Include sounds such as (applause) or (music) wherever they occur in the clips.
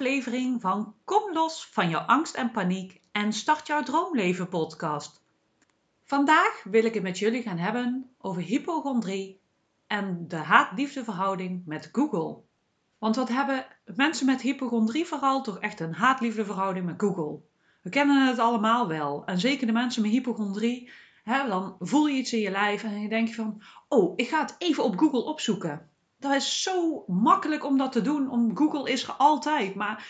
aflevering van Kom los van jouw angst en paniek en start jouw droomleven podcast. Vandaag wil ik het met jullie gaan hebben over hypochondrie en de haat-liefde met Google. Want wat hebben mensen met hypochondrie vooral toch echt een haat-liefde verhouding met Google? We kennen het allemaal wel. En zeker de mensen met hypochondrie, hè, dan voel je iets in je lijf en je denkt van, oh, ik ga het even op Google opzoeken dat is zo makkelijk om dat te doen. Om Google is er altijd. Maar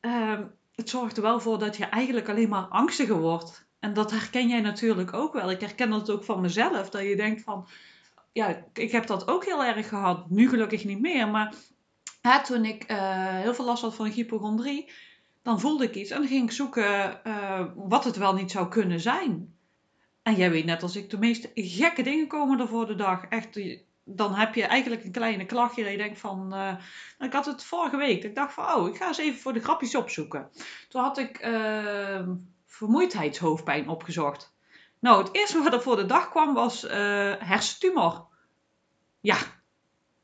ehm, het zorgt er wel voor dat je eigenlijk alleen maar angstiger wordt. En dat herken jij natuurlijk ook wel. Ik herken dat ook van mezelf. Dat je denkt van, ja, ik heb dat ook heel erg gehad. Nu gelukkig niet meer. Maar toen ik uh, heel veel last had van hypochondrie, dan voelde ik iets. En dan ging ik zoeken uh, wat het wel niet zou kunnen zijn. En jij weet net als ik, de meest gekke dingen komen er voor de dag. Echt, dan heb je eigenlijk een kleine klachtje dat je denkt van... Uh, ik had het vorige week. Ik dacht van, oh, ik ga eens even voor de grapjes opzoeken. Toen had ik uh, vermoeidheidshoofdpijn opgezocht. Nou, het eerste wat er voor de dag kwam was uh, hersentumor. Ja.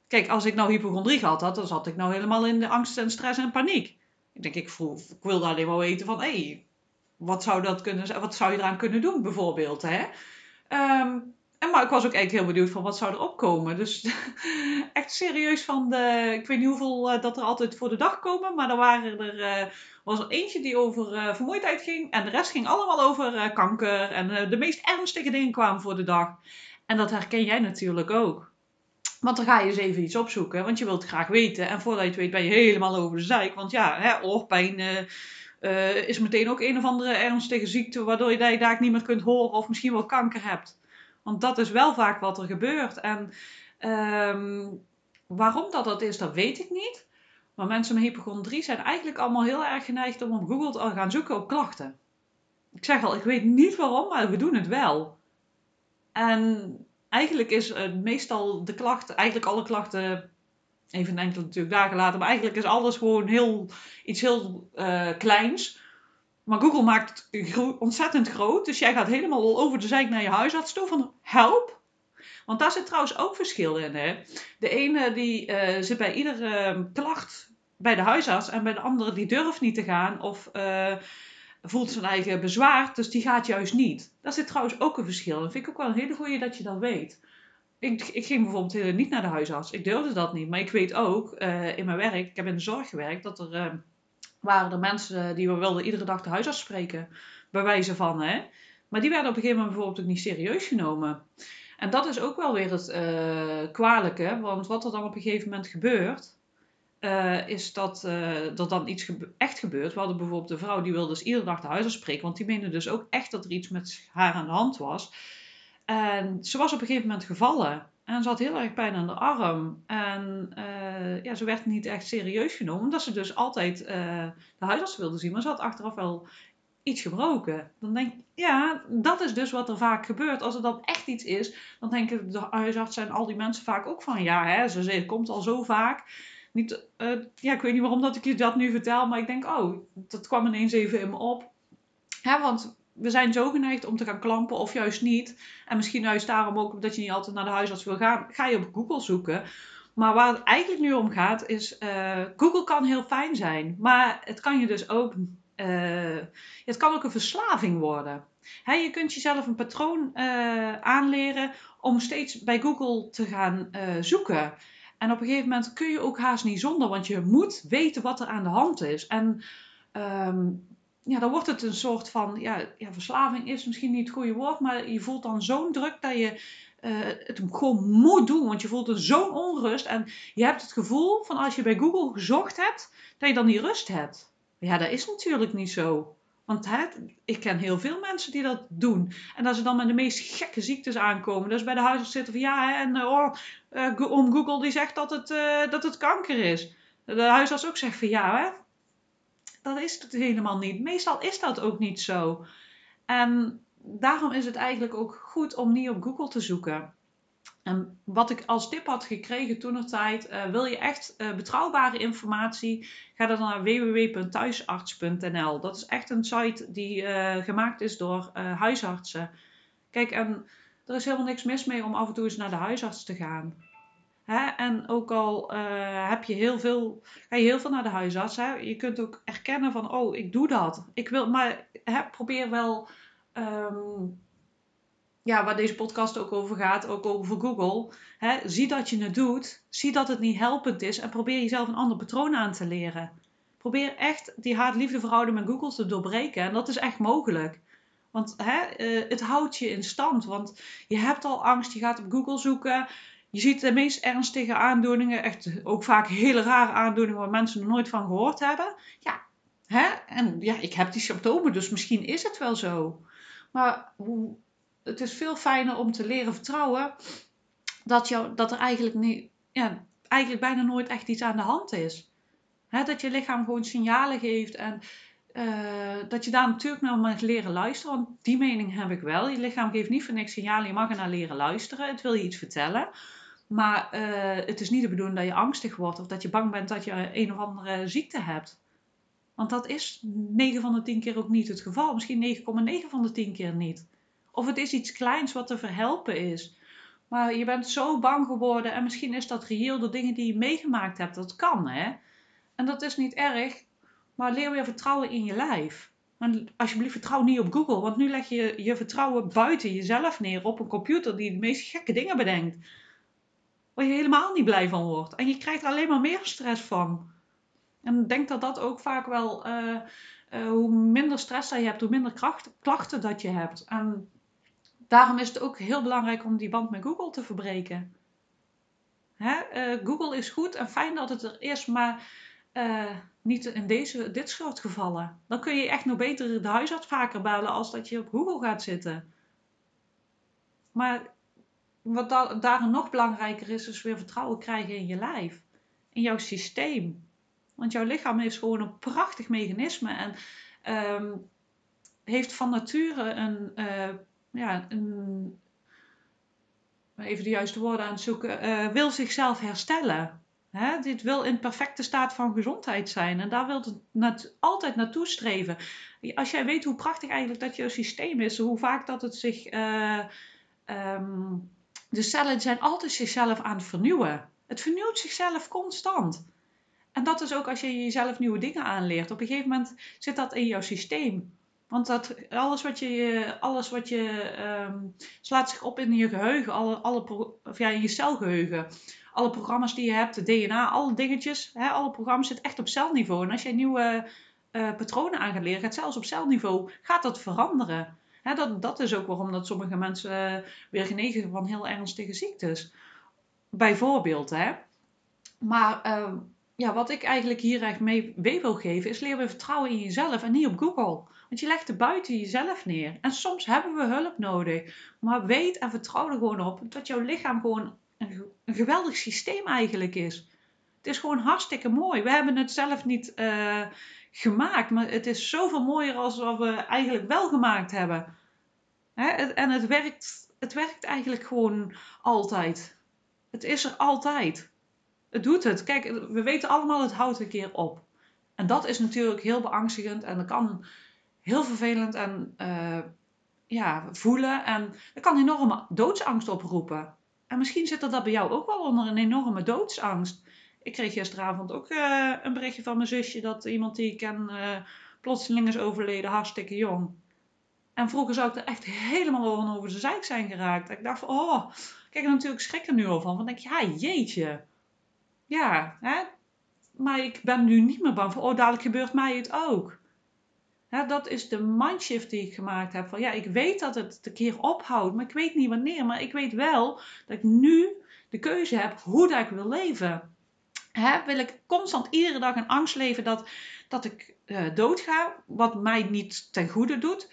Kijk, als ik nou hypochondrie gehad had, dan zat ik nou helemaal in de angst en stress en paniek. Ik denk, ik, ik wilde alleen maar weten van, hé, wat zou dat kunnen zijn? Wat zou je eraan kunnen doen, bijvoorbeeld, hè? Um, en maar ik was ook eigenlijk heel benieuwd van wat zou er opkomen. Dus (laughs) echt serieus van de, ik weet niet hoeveel uh, dat er altijd voor de dag komen, maar er waren er, uh, was er eentje die over uh, vermoeidheid ging en de rest ging allemaal over kanker en de meest ernstige dingen kwamen voor de dag. En dat herken jij natuurlijk ook. Want dan ga je eens even iets opzoeken, want je wilt graag weten. En voordat je het weet ben je helemaal over de zijk. Want ja, hè, oorpijn is meteen ook een of andere ernstige ziekte waardoor je daar niet meer kunt horen of misschien wel kanker hebt. Want dat is wel vaak wat er gebeurt. En um, waarom dat dat is, dat weet ik niet. Maar mensen met hypochondrie zijn eigenlijk allemaal heel erg geneigd om op Google te gaan zoeken op klachten. Ik zeg al, ik weet niet waarom, maar we doen het wel. En eigenlijk is uh, meestal de klachten, eigenlijk alle klachten, even enkele natuurlijk dagen later, maar eigenlijk is alles gewoon heel, iets heel uh, kleins. Maar Google maakt het ontzettend groot. Dus jij gaat helemaal al over de zijk naar je huisarts toe van help. Want daar zit trouwens ook verschil in. Hè? De ene die uh, zit bij iedere ehm, klacht bij de huisarts. En bij de andere die durft niet te gaan. Of uh, voelt zijn eigen bezwaar. Dus die gaat juist niet. Daar zit trouwens ook een verschil. Dat vind ik ook wel een hele goeie dat je dat weet. Ik, ik ging bijvoorbeeld niet naar de huisarts. Ik durfde dat niet. Maar ik weet ook in mijn werk. Ik heb in de zorg gewerkt. Dat er ehm, waren er mensen die we wilden iedere dag de huisarts spreken. Bij wijze van, hè. Maar die werden op een gegeven moment bijvoorbeeld ook niet serieus genomen. En dat is ook wel weer het uh, kwalijke. Want wat er dan op een gegeven moment gebeurt... Uh, is dat uh, er dan iets echt gebeurt. We hadden bijvoorbeeld de vrouw die wilde dus iedere dag de huisarts spreken. Want die meende dus ook echt dat er iets met haar aan de hand was. En ze was op een gegeven moment gevallen. En ze had heel erg pijn aan de arm. En uh, ja, ze werd niet echt serieus genomen. Omdat ze dus altijd uh, de huisarts wilde zien. Maar ze had achteraf wel iets gebroken. Dan denk ik, ja, dat is dus wat er vaak gebeurt. Als er dan echt iets is, dan denken de huisartsen en al die mensen vaak ook van... Ja, hè, ze, komt al zo vaak. Niet, uh, ja, ik weet niet waarom dat ik je dat nu vertel. Maar ik denk, oh, dat kwam ineens even in me op. Hè, want we zijn zo geneigd om te gaan klampen of juist niet. En misschien juist daarom ook omdat je niet altijd naar de huisarts wil gaan, ga je op Google zoeken. Maar waar het eigenlijk nu om gaat is, uh, Google kan heel fijn zijn, maar het kan je dus ook, uh, het kan ook een verslaving worden. He, je kunt jezelf een patroon uh, aanleren om steeds bij Google te gaan zoeken. En op een gegeven moment kun je ook haast niet zonder, want je moet weten wat er aan de hand is. En um, ja, dan wordt het een soort van, ja, ja, verslaving is misschien niet het goede woord, maar je voelt dan zo'n druk dat je uh, het gewoon moet doen, want je voelt er zo'n onrust en je hebt het gevoel van als je bij Google gezocht hebt, dat je dan die rust hebt. Ja, dat is natuurlijk niet zo. Want hè, ik ken heel veel mensen die dat doen. En dat ze dan met de meest gekke ziektes aankomen. Dus bij de huisarts zitten van ja, en uh, oh, uh, om Google die zegt dat het, dat het kanker is. De huisarts ook zegt van ja, hè, dat is het helemaal niet. Meestal is dat ook niet zo. En daarom is het eigenlijk ook goed om niet op Google te zoeken. En wat ik als tip had gekregen toen tijd, uh, wil je echt uh, betrouwbare informatie, ga dan naar www.thuisarts.nl. Dat is echt een site die uh, gemaakt is door huisartsen. Kijk, en er is helemaal niks mis mee om af en toe eens naar de huisarts te gaan. Hè? En ook al uh, heb je heel veel, ga je heel veel naar de huisarts. Je kunt ook erkennen van, oh, ik doe dat. Ik wil, maar hè, probeer wel, um, ja, waar deze podcast ook over gaat, ook over Google. Hè? Zie dat je het doet. Zie dat het niet helpend is. En probeer jezelf een ander patroon aan te leren. Probeer echt die haat-liefde verhouding met Google te doorbreken. En dat is echt mogelijk. Want hè, uh, het houdt je in stand. Want je hebt al angst, je gaat op Google zoeken. Je ziet de meest ernstige aandoeningen, echt ook vaak hele rare aandoeningen waar mensen er nooit van gehoord hebben. Ja, hè? en ja, ik heb die symptomen, dus misschien is het wel zo. Maar hoe, het is veel fijner om te leren vertrouwen dat, jou, dat er eigenlijk, niet, ja, eigenlijk bijna nooit echt iets aan de hand is. Hè, dat je lichaam gewoon signalen geeft en uh, dat je daar natuurlijk naar mag leren luisteren. Want die mening heb ik wel. Je lichaam geeft niet voor niks signalen. Je mag er naar leren luisteren. Het wil je iets vertellen. Maar uh, het is niet de bedoeling dat je angstig wordt of dat je bang bent dat je een of andere ziekte hebt. Want dat is 9 van de 10 keer ook niet het geval. Misschien 9,9 van de 10 keer niet. Of het is iets kleins wat te verhelpen is. Maar je bent zo bang geworden en misschien is dat reëel door dingen die je meegemaakt hebt. Dat kan hè. En dat is niet erg. Maar leer weer vertrouwen in je lijf. En alsjeblieft vertrouw niet op Google. Want nu leg je je vertrouwen buiten jezelf neer op een computer die de meest gekke dingen bedenkt waar je helemaal niet blij van wordt. En je krijgt er alleen maar meer stress van. En ik denk dat dat ook vaak wel, uh, uh, hoe minder stress dat je hebt, hoe minder klachten dat je hebt. En daarom is het ook heel belangrijk om die band met Google te verbreken. Hè? Uh, Google is goed en fijn dat het er is, maar niet in deze, dit soort gevallen. Dan kun je echt nog beter de huisarts vaker bellen als dat je op Google gaat zitten. Maar wat da daarin nog belangrijker is, is weer vertrouwen krijgen in je lijf. In jouw systeem. Want jouw lichaam is gewoon een prachtig mechanisme. En um, heeft van nature een, uh, ja, een, even de juiste woorden aan het zoeken, uh, wil zichzelf herstellen. Hè? Dit wil in perfecte staat van gezondheid zijn. En daar wil het altijd naartoe streven. Als jij weet hoe prachtig eigenlijk dat jouw systeem is, hoe vaak dat het zich uh, um, de cellen zijn altijd zichzelf aan het vernieuwen. Het vernieuwt zichzelf constant. En dat is ook als je jezelf nieuwe dingen aanleert. Op een gegeven moment zit dat in jouw systeem. Want dat, alles wat je, alles wat je um, slaat zich op in je geheugen, alle, alle, of ja, in je celgeheugen. Alle programma's die je hebt, de DNA, alle dingetjes, hè, alle programma's zitten echt op celniveau. En als je nieuwe uh, patronen aan gaat leren, gaat zelfs op celniveau, gaat dat veranderen dat, dat is ook waarom dat sommige mensen uh, weer genezen van heel ernstige ziektes. Bijvoorbeeld, hè. Maar uh, ja, wat ik eigenlijk hier echt mee wil geven, is leer weer vertrouwen in jezelf en niet op Google. Want je legt er buiten jezelf neer. En soms hebben we hulp nodig. Maar weet en vertrouw er gewoon op dat jouw lichaam gewoon een, geweldig systeem eigenlijk is. Het is gewoon hartstikke mooi. We hebben het zelf niet uh, gemaakt. Maar het is zoveel mooier als we eigenlijk wel gemaakt hebben. Hè? En het werkt, het werkt eigenlijk gewoon altijd. Het is er altijd. Het doet het. Kijk, we weten allemaal, het houdt een keer op. En dat is natuurlijk heel beangstigend en dat kan heel vervelend en uh, ja, voelen. En dat kan enorme doodsangst oproepen. En misschien zit er dat bij jou ook wel onder een enorme doodsangst. Ik kreeg gisteravond ook uh, een berichtje van mijn zusje dat iemand die ik ken uh, plotseling is overleden, hartstikke jong. En vroeger zou ik er echt helemaal over de zijk zijn geraakt. Ik dacht van, oh, kijk, er natuurlijk schrik er nu al van. Want denk je, ja, jeetje. Ja, hè? maar ik ben nu niet meer bang voor, oh, dadelijk gebeurt mij het ook. Dat is de mindshift die ik gemaakt heb. Van ja, ik weet dat het een keer ophoudt, maar ik weet niet wanneer. Maar ik weet wel dat ik nu de keuze heb hoe dat ik wil leven. Hè, wil ik constant iedere dag in angst leven dat, dat ik uh, doodga, wat mij niet ten goede doet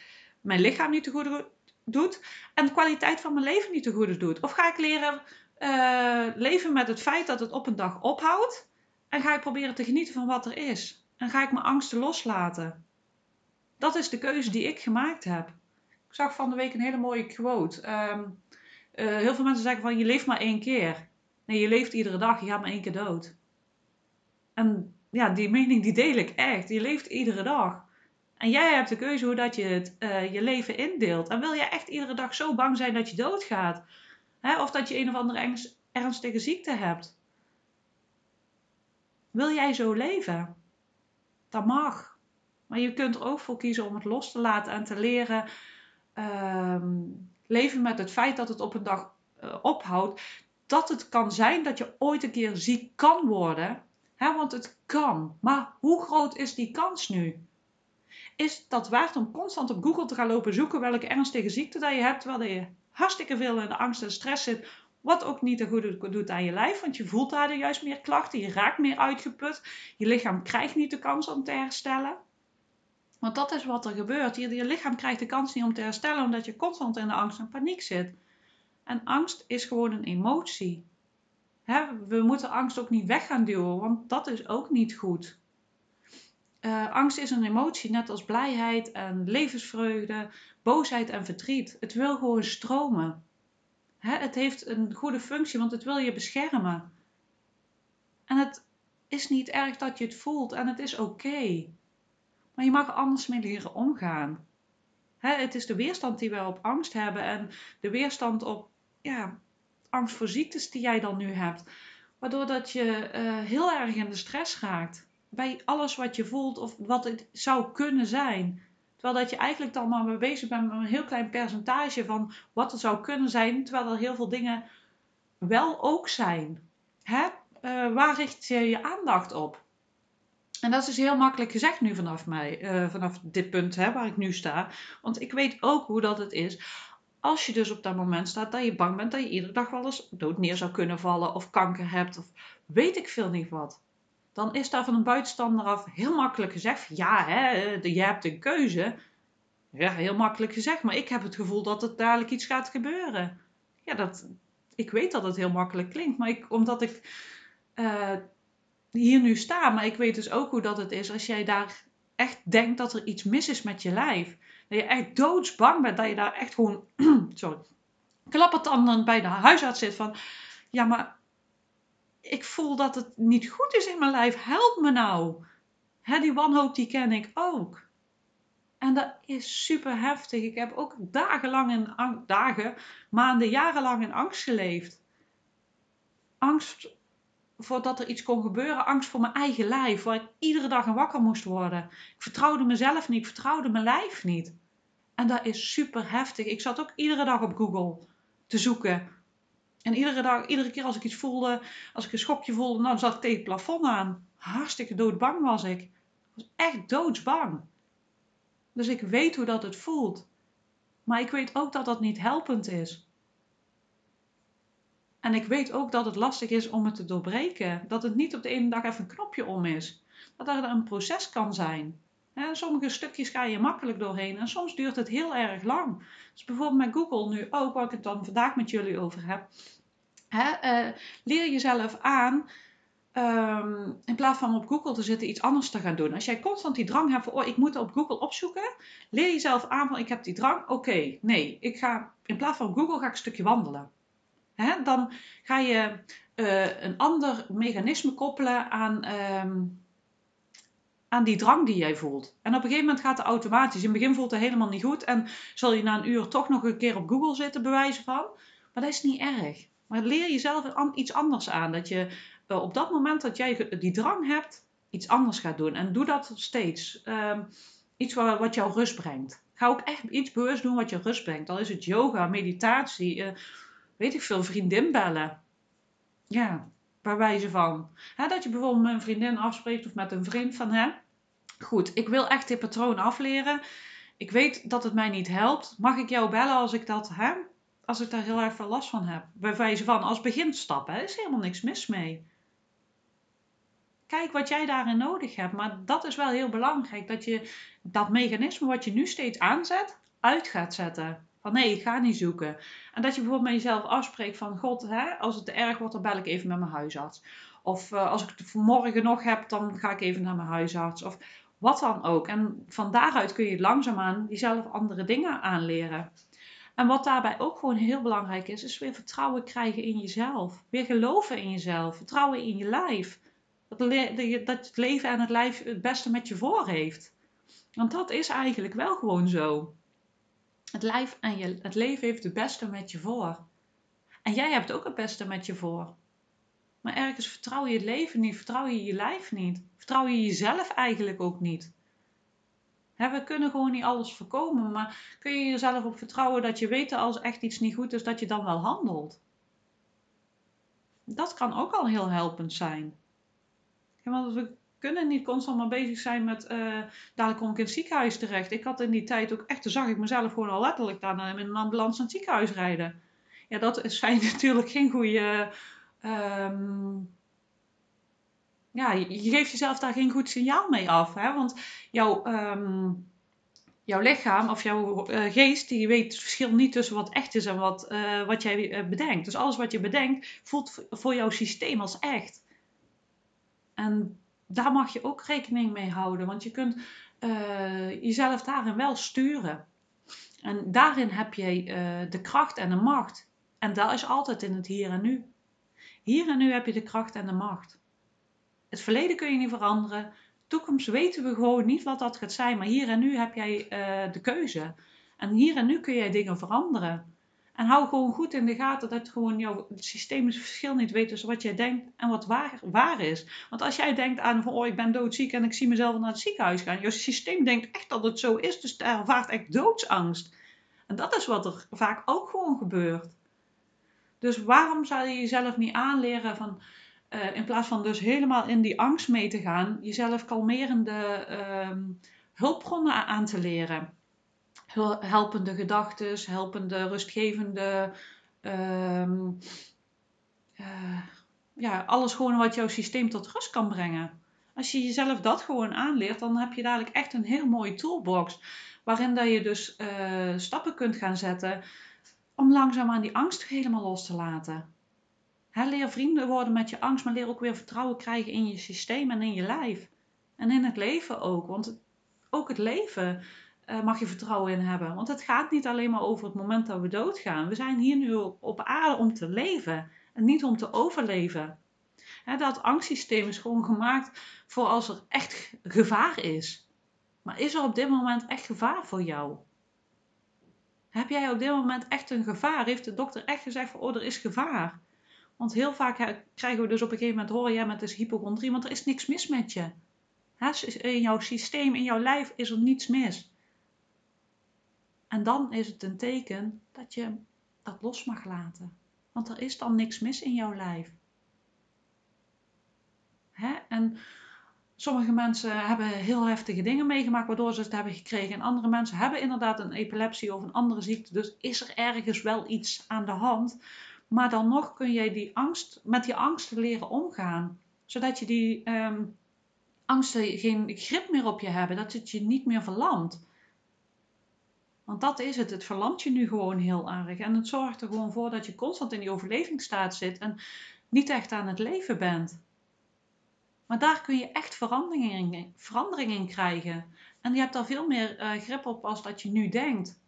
mijn lichaam niet te goede doet en de kwaliteit van mijn leven niet te goede doet? Of ga ik leren uh, leven met het feit dat het op een dag ophoudt en ga ik proberen te genieten van wat er is? En ga ik mijn angsten loslaten? Dat is de keuze die ik gemaakt heb. Ik zag van de week een hele mooie quote. Um, uh, heel veel mensen zeggen van je leeft maar één keer. Nee, je leeft iedere dag, je gaat maar één keer dood. En ja, die mening die deel ik echt. Je leeft iedere dag. En jij hebt de keuze hoe dat je het, uh, je leven indeelt. En wil jij echt iedere dag zo bang zijn dat je doodgaat? Hè? Of dat je een of andere ernstige ziekte hebt. Wil jij zo leven? Dat mag. Maar je kunt er ook voor kiezen om het los te laten en te leren ehm, leven met het feit dat het op een dag uh, ophoudt. Dat het kan zijn dat je ooit een keer ziek kan worden. Hè, want het kan. Maar hoe groot is die kans nu? Is dat waard om constant op Google te gaan lopen zoeken welke ernstige ziekte dat je hebt, terwijl je hartstikke veel in de angst en stress zit, wat ook niet goed doet aan je lijf, want je voelt daar juist meer klachten, je raakt meer uitgeput, je lichaam krijgt niet de kans om te herstellen. Want dat is wat er gebeurt. Je, je lichaam krijgt de kans niet om te herstellen omdat je constant in de angst en paniek zit. En angst is gewoon een emotie. we moeten angst ook niet weg gaan duwen, want dat is ook niet goed. Uh, angst is een emotie, net als blijheid en levensvreugde, boosheid en verdriet. Het wil gewoon stromen. Hè, het heeft een goede functie, want het wil je beschermen. En het is niet erg dat je het voelt en het is oké. Maar je mag anders mee leren omgaan. Hè, het is de weerstand die we op angst hebben en de weerstand op ja, angst voor ziektes die jij dan nu hebt. Waardoor dat je uh, heel erg in de stress raakt bij alles wat je voelt of wat het zou kunnen zijn. Terwijl dat je eigenlijk dan maar mee bezig bent met een heel klein percentage van wat het zou kunnen zijn, terwijl er heel veel dingen wel ook zijn. Uh, waar richt je je aandacht op? En dat is heel makkelijk gezegd nu vanaf mij, uh, vanaf dit punt hè, waar ik nu sta. Want ik weet ook hoe dat het is. Als je dus op dat moment staat dat je bang bent dat je iedere dag wel eens dood neer zou kunnen vallen of kanker hebt of weet ik veel niet wat dan is daar van een buitenstander af heel makkelijk gezegd: ja, hè, je hebt een keuze. Ja, heel makkelijk gezegd, maar ik heb het gevoel dat er dadelijk iets gaat gebeuren. Ja, dat, ik weet dat het heel makkelijk klinkt, maar ik, omdat ik uh, hier nu sta, maar ik weet dus ook hoe dat het is als jij daar echt denkt dat er iets mis is met je lijf. Dat je echt doodsbang bent, dat je daar echt gewoon, (clears throat) sorry, klappertanden bij de huisarts zit van, ja, maar ik voel dat het niet goed is in mijn lijf. Help me nou. Hè, die wanhoop die ken ik ook. En dat is super heftig. Ik heb ook dagenlang in dagen, maanden, jarenlang in angst geleefd. Angst voordat er iets kon gebeuren. Angst voor mijn eigen lijf, waar ik iedere dag wakker moest worden. Ik vertrouwde mezelf niet, ik vertrouwde mijn lijf niet. En dat is super heftig. Ik zat ook iedere dag op Google te zoeken. En iedere dag, iedere keer als ik iets voelde, als ik een schokje voelde, dan zat ik tegen het plafond aan. Hartstikke doodbang was ik. Ik was echt doodsbang. Dus ik weet hoe dat het voelt. Maar ik weet ook dat dat niet helpend is. En ik weet ook dat het lastig is om het te doorbreken. Dat het niet op de ene dag even een knopje om is. Dat er een proces kan zijn. Sommige stukjes ga je makkelijk doorheen en soms duurt het heel erg lang. Dus bijvoorbeeld met Google nu ook, waar ik het dan vandaag met jullie over heb. Hè, uh, leer jezelf aan ehm, in plaats van op Google te zitten iets anders te gaan doen. Als jij constant die drang hebt van, oh, ik moet op Google opzoeken, leer jezelf aan van, ik heb die drang, oké, nee, ik ga, in plaats van Google ga ik een stukje wandelen. Dan ga je uh, een ander mechanisme koppelen aan, ehm, aan die drang die jij voelt. En op een gegeven moment gaat het automatisch. In het begin voelt het helemaal niet goed en zal je na een uur toch nog een keer op Google zitten, bewijzen van. Maar dat is niet erg. Maar leer jezelf iets anders aan. Dat je uh, op dat moment dat jij die drang hebt, iets anders gaat doen. En doe dat steeds. Uh, iets wat, wat jou rust brengt. Ga ook echt iets bewust doen wat je rust brengt. Dan is het yoga, meditatie, uh, weet ik veel, vriendin bellen. Ja, bij wijze van. Dat je bijvoorbeeld met een vriendin afspreekt of met een vriend van hè. Goed, ik wil echt dit patroon afleren. Ik weet dat het mij niet helpt. Mag ik jou bellen als ik dat als ik daar heel erg veel last van heb. Bij wijze van als beginstap, er is helemaal niks mis mee. Kijk wat jij daarin nodig hebt. Maar dat is wel heel belangrijk. Dat je dat mechanisme wat je nu steeds aanzet, uit gaat zetten. Van nee, ik ga niet zoeken. En dat je bijvoorbeeld met jezelf afspreekt van God, hè, als het te erg wordt, dan bel ik even met mijn huisarts. Of uh, als ik het morgen nog heb, dan ga ik even naar mijn huisarts. Of wat dan ook. En van daaruit kun je langzaamaan jezelf andere dingen aanleren. En wat daarbij ook gewoon heel belangrijk is, is weer vertrouwen krijgen in jezelf. Weer geloven in jezelf. Vertrouwen in je lijf. Dat, dat het leven en het lijf het beste met je voor heeft. Want dat is eigenlijk wel gewoon zo. Het lijf en je, het leven heeft het beste met je voor. En jij hebt ook het beste met je voor. Maar ergens vertrouw je het leven niet, vertrouw je je lijf niet, vertrouw je jezelf eigenlijk ook niet. We kunnen gewoon niet alles voorkomen, maar kun je jezelf op vertrouwen dat je weet als echt iets niet goed is, dat je dan wel handelt. Dat kan ook al heel helpend zijn. want we kunnen niet constant maar bezig zijn met uh, dadelijk kom ik in het ziekenhuis terecht. Ik had in die tijd ook echt, zag ik mezelf gewoon al letterlijk daarna in een ambulance naar het ziekenhuis rijden. Ja, dat (laughs) zijn natuurlijk geen goede. Um, ja, je geeft jezelf daar geen goed signaal mee af. Hè? Want jouw, um, jouw lichaam of jouw uh, geest, die weet het verschil niet tussen wat echt is en wat, uh, wat jij bedenkt. Dus alles wat je bedenkt, voelt voor jouw systeem als echt. En daar mag je ook rekening mee houden, want je kunt jezelf daarin wel sturen. En daarin heb uh, de kracht en de macht. En dat is altijd in het hier en nu. Hier en nu heb je de kracht en de macht. Het verleden kun je niet veranderen. Toekomst weten we gewoon niet wat dat gaat zijn. Maar hier en nu heb jij uh, de keuze. En hier en nu kun jij dingen veranderen. En hou gewoon goed in de gaten dat gewoon jouw systeem het verschil niet weet tussen wat jij denkt en wat waar, waar is. Want als jij denkt aan oh ik ben doodziek en ik zie mezelf naar het ziekenhuis gaan. Jouw systeem denkt echt dat het zo is, dus het ervaart echt doodsangst. En dat is wat er vaak ook gewoon gebeurt. Dus waarom zou je jezelf niet aanleren van, uh, in plaats van dus helemaal in die angst mee te gaan, jezelf kalmerende uh, hulpbronnen aan te leren helpende gedachten, helpende, rustgevende. Uh, uh, ja, alles gewoon wat jouw systeem tot rust kan brengen. Als je jezelf dat gewoon aanleert, dan heb je dadelijk echt een heel mooie toolbox. Waarin dat je dus uh, stappen kunt gaan zetten om langzaam aan die angst helemaal los te laten. He, leer vrienden worden met je angst, maar leer ook weer vertrouwen krijgen in je systeem en in je lijf. En in het leven ook. Want ook het leven uh, mag je vertrouwen in hebben. Want het gaat niet alleen maar over het moment dat we doodgaan. We zijn hier nu op aarde om te leven en niet om te overleven. dat angstsysteem is gewoon gemaakt voor als er echt gevaar is. Maar is er op dit moment echt gevaar voor jou? Heb jij op dit moment echt een gevaar? Heeft de dokter echt gezegd van, oh, er is gevaar? Want heel vaak krijgen we dus op een gegeven moment horen, ja, met is hypochondrie, want er is niks mis met je. in jouw systeem, in jouw lijf is er niets mis. En dan is het een teken dat je dat los mag laten. Want er is dan niks mis in jouw lijf. Hè? En sommige mensen hebben heel heftige dingen meegemaakt waardoor ze het hebben gekregen. En andere mensen hebben inderdaad een epilepsie of een andere ziekte. Dus is er ergens wel iets aan de hand. Maar dan nog kun je die angst, met die angsten leren omgaan. Zodat je die um, angsten geen grip meer op je hebben. Dat het je niet meer verlamt. Want dat is het. Het verlamt je nu gewoon heel erg. En het zorgt er gewoon voor dat je constant in die overlevingsstaat zit en niet echt aan het leven bent. Maar daar kun je echt verandering in krijgen. En je hebt daar veel meer uh, grip op als dat je nu denkt.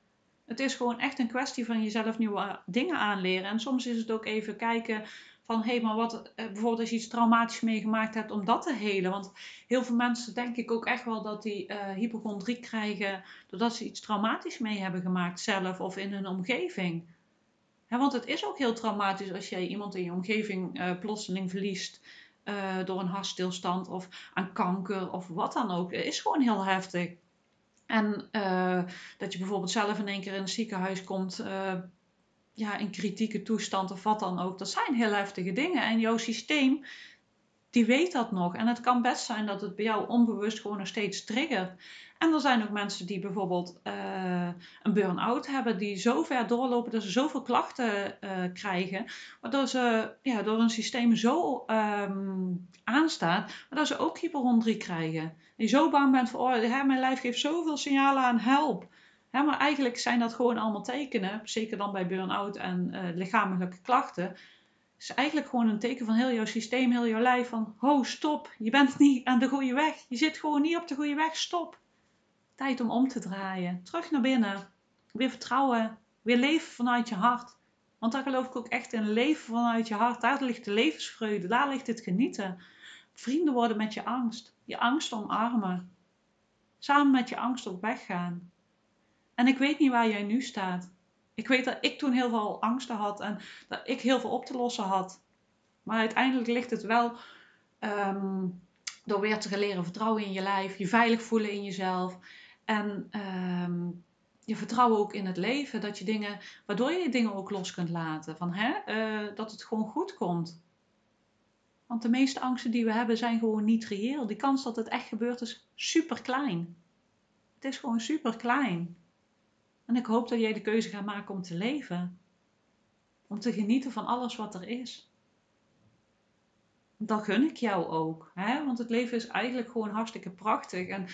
Het is gewoon echt een kwestie van jezelf nieuwe dingen aanleren. En soms is het ook even kijken van hé, hey, maar wat eh, bijvoorbeeld als je iets traumatisch meegemaakt hebt om dat te helen. Want heel veel mensen denk ik ook echt wel dat die uh, hypochondrie krijgen doordat ze iets traumatisch mee hebben gemaakt zelf of in hun omgeving. want het is ook heel traumatisch als jij iemand in je omgeving plotseling verliest door een hartstilstand of aan kanker of wat dan ook. Het is gewoon heel heftig. En dat je bijvoorbeeld zelf in één keer in een ziekenhuis komt ja, in kritieke toestand of wat dan ook. Dat zijn heel heftige dingen. En jouw systeem, die weet dat nog. En het kan best zijn dat het bij jou onbewust gewoon nog steeds triggert. En er zijn ook mensen die bijvoorbeeld uh, een burn-out hebben, die zo ver doorlopen dat ze zoveel klachten uh, krijgen, waardoor ze ja, door hun systeem zo um, aanstaat, waardoor ze ook hypochondrie krijgen. En je zo bang bent voor, oh, hè, mijn lijf geeft zoveel signalen aan help maar eigenlijk zijn dat gewoon allemaal tekenen, zeker dan bij burn-out en uh, lichamelijke klachten. Het is eigenlijk gewoon een teken van heel jouw systeem, heel jouw lijf van, ho, stop, je bent niet aan de goede weg. Je zit gewoon niet op de goede weg, stop. Tijd om om te draaien, terug naar binnen, weer vertrouwen, weer leven vanuit je hart. Want daar geloof ik ook echt in, leven vanuit je hart. Daar ligt de levensvreugde, daar ligt het genieten. Vrienden worden met je angst, je angst omarmen. Samen met je angst op weg gaan. En ik weet niet waar jij nu staat. Ik weet dat ik toen heel veel angsten had en dat ik heel veel op te lossen had. Maar uiteindelijk ligt het wel ehm, door weer te leren vertrouwen in je lijf, je veilig voelen in jezelf. En ehm, je vertrouwen ook in het leven. Dat je dingen, waardoor je dingen ook los kunt laten. Van, hè, eh, dat het gewoon goed komt. Want de meeste angsten die we hebben zijn gewoon niet reëel. Die kans dat het echt gebeurt is super klein. Het is gewoon super klein. En ik hoop dat jij de keuze gaat maken om te leven. Om te genieten van alles wat er is. Dat gun ik jou ook. Hè? Want het leven is eigenlijk gewoon hartstikke prachtig. En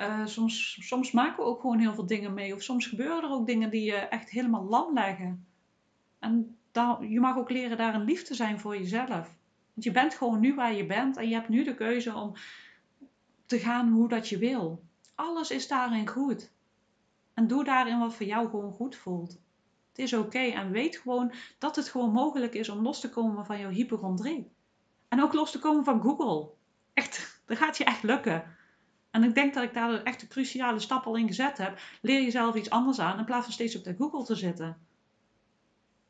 uh, soms, soms maken we ook gewoon heel veel dingen mee. Of soms gebeuren er ook dingen die je echt helemaal lam leggen. En daar, je mag ook leren daar een lief te zijn voor jezelf. Want je bent gewoon nu waar je bent. En je hebt nu de keuze om te gaan hoe dat je wil. Alles is daarin goed. En doe daarin wat voor jou gewoon goed voelt. Het is oké. En weet gewoon dat het gewoon mogelijk is om los te komen van jouw hypochondrie. En ook los te komen van Google. Echt, (laughs) dat gaat je echt lukken. En ik denk dat ik daar echt een cruciale stap al in gezet heb. Leer jezelf iets anders aan in plaats van steeds op de Google te zitten.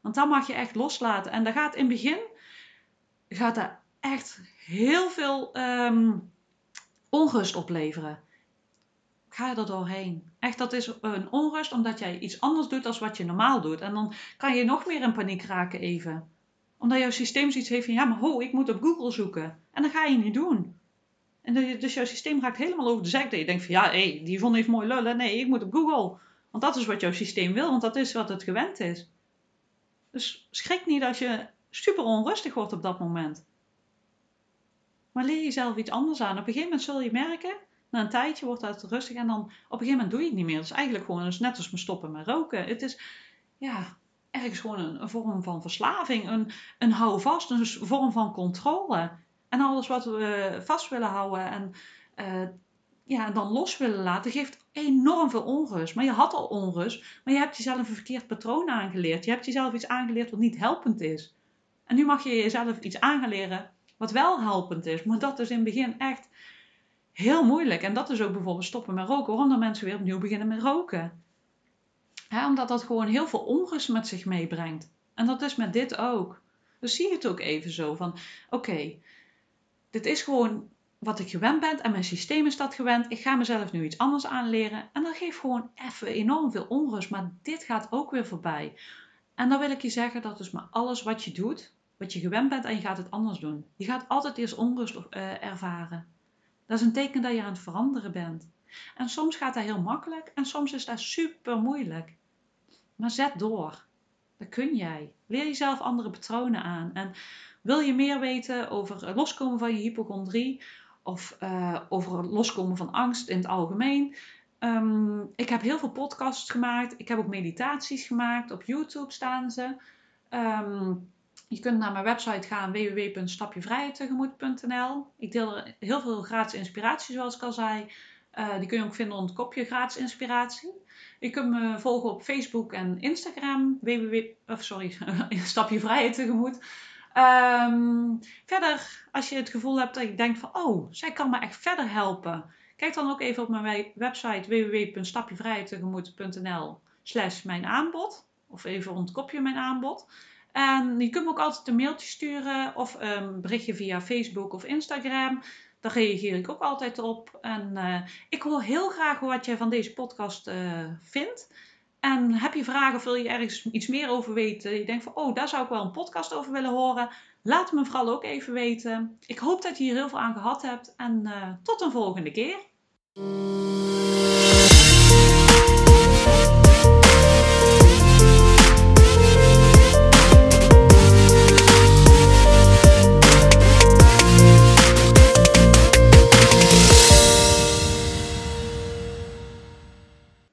Want dan mag je echt loslaten. En dat gaat in het begin gaat dat echt heel veel um, onrust opleveren. Ga er doorheen. Echt, dat is een onrust omdat jij iets anders doet dan wat je normaal doet. En dan kan je nog meer in paniek raken even. Omdat jouw systeem zoiets heeft van, ja maar ho, ik moet op Google zoeken. En dat ga je niet doen. En dus jouw systeem raakt helemaal over de zek. Dat je denkt van ja, hé, die vond heeft mooi lullen. Nee, ik moet op Google. Want dat is wat jouw systeem wil, want dat is wat het gewend is. Dus schrik niet als je super onrustig wordt op dat moment. Maar leer jezelf iets anders aan. Op een gegeven moment zul je merken, na een tijdje wordt dat rustig en dan op een gegeven moment doe je het niet meer. Het is eigenlijk gewoon dus net als me stoppen met roken. Het is ja, ergens gewoon een, een vorm van verslaving, een, een houvast, een vorm van controle. En alles wat we vast willen houden en uh, ja, dan los willen laten, geeft enorm veel onrust. Maar je had al onrust, maar je hebt jezelf een verkeerd patroon aangeleerd. Je hebt jezelf iets aangeleerd wat niet helpend is. En nu mag je jezelf iets aangeleren wat wel helpend is. Maar dat is in het begin echt heel moeilijk. En dat is ook bijvoorbeeld stoppen met roken. Waarom mensen weer opnieuw beginnen met roken? omdat dat gewoon heel veel onrust met zich meebrengt. En dat is met dit ook. Dus zie het ook even zo van, oké, dit is gewoon wat ik gewend ben en mijn systeem is dat gewend. Ik ga mezelf nu iets anders aanleren en dat geeft gewoon even enorm veel onrust. Maar dit gaat ook weer voorbij. En dan wil ik je zeggen dat dus maar alles wat je doet, wat je gewend bent en je gaat het anders doen. Je gaat altijd eerst onrust uh, ervaren. Dat is een teken dat je aan het veranderen bent. En soms gaat dat heel makkelijk en soms is dat super moeilijk. Maar zet door. Dat kun jij. Leer jezelf andere patronen aan. En wil je meer weten over loskomen van je hypochondrie of uh, over loskomen van angst in het algemeen? Um, ik heb heel veel podcasts gemaakt. Ik heb ook meditaties gemaakt. Op YouTube staan ze. Um, je kunt naar mijn website gaan www.stapjevrijheidtegemoet.nl. Ik deel er heel veel gratis inspiratie, zoals ik al zei. Uh, die kun je ook vinden onder het kopje gratis inspiratie. Je kunt me volgen op Facebook en Instagram. www, of sorry. (laughs) Um, verder, als je het gevoel hebt dat je denkt van, oh, zij kan me echt verder helpen. Kijk dan ook even op mijn website www.stapjevrijheidtegemoet.nl slash mijn aanbod. Of even ontkopje mijn aanbod. En je kunt me ook altijd een mailtje sturen of een berichtje via Facebook of Instagram. Daar reageer ik ook altijd op. En uh, ik hoor heel graag wat jij van deze podcast uh, vindt. En heb je vragen of wil je ergens iets meer over weten? Je denkt van, oh, daar zou ik wel een podcast over willen horen. Laat me vooral ook even weten. Ik hoop dat je hier heel veel aan gehad hebt. En uh, tot een volgende keer.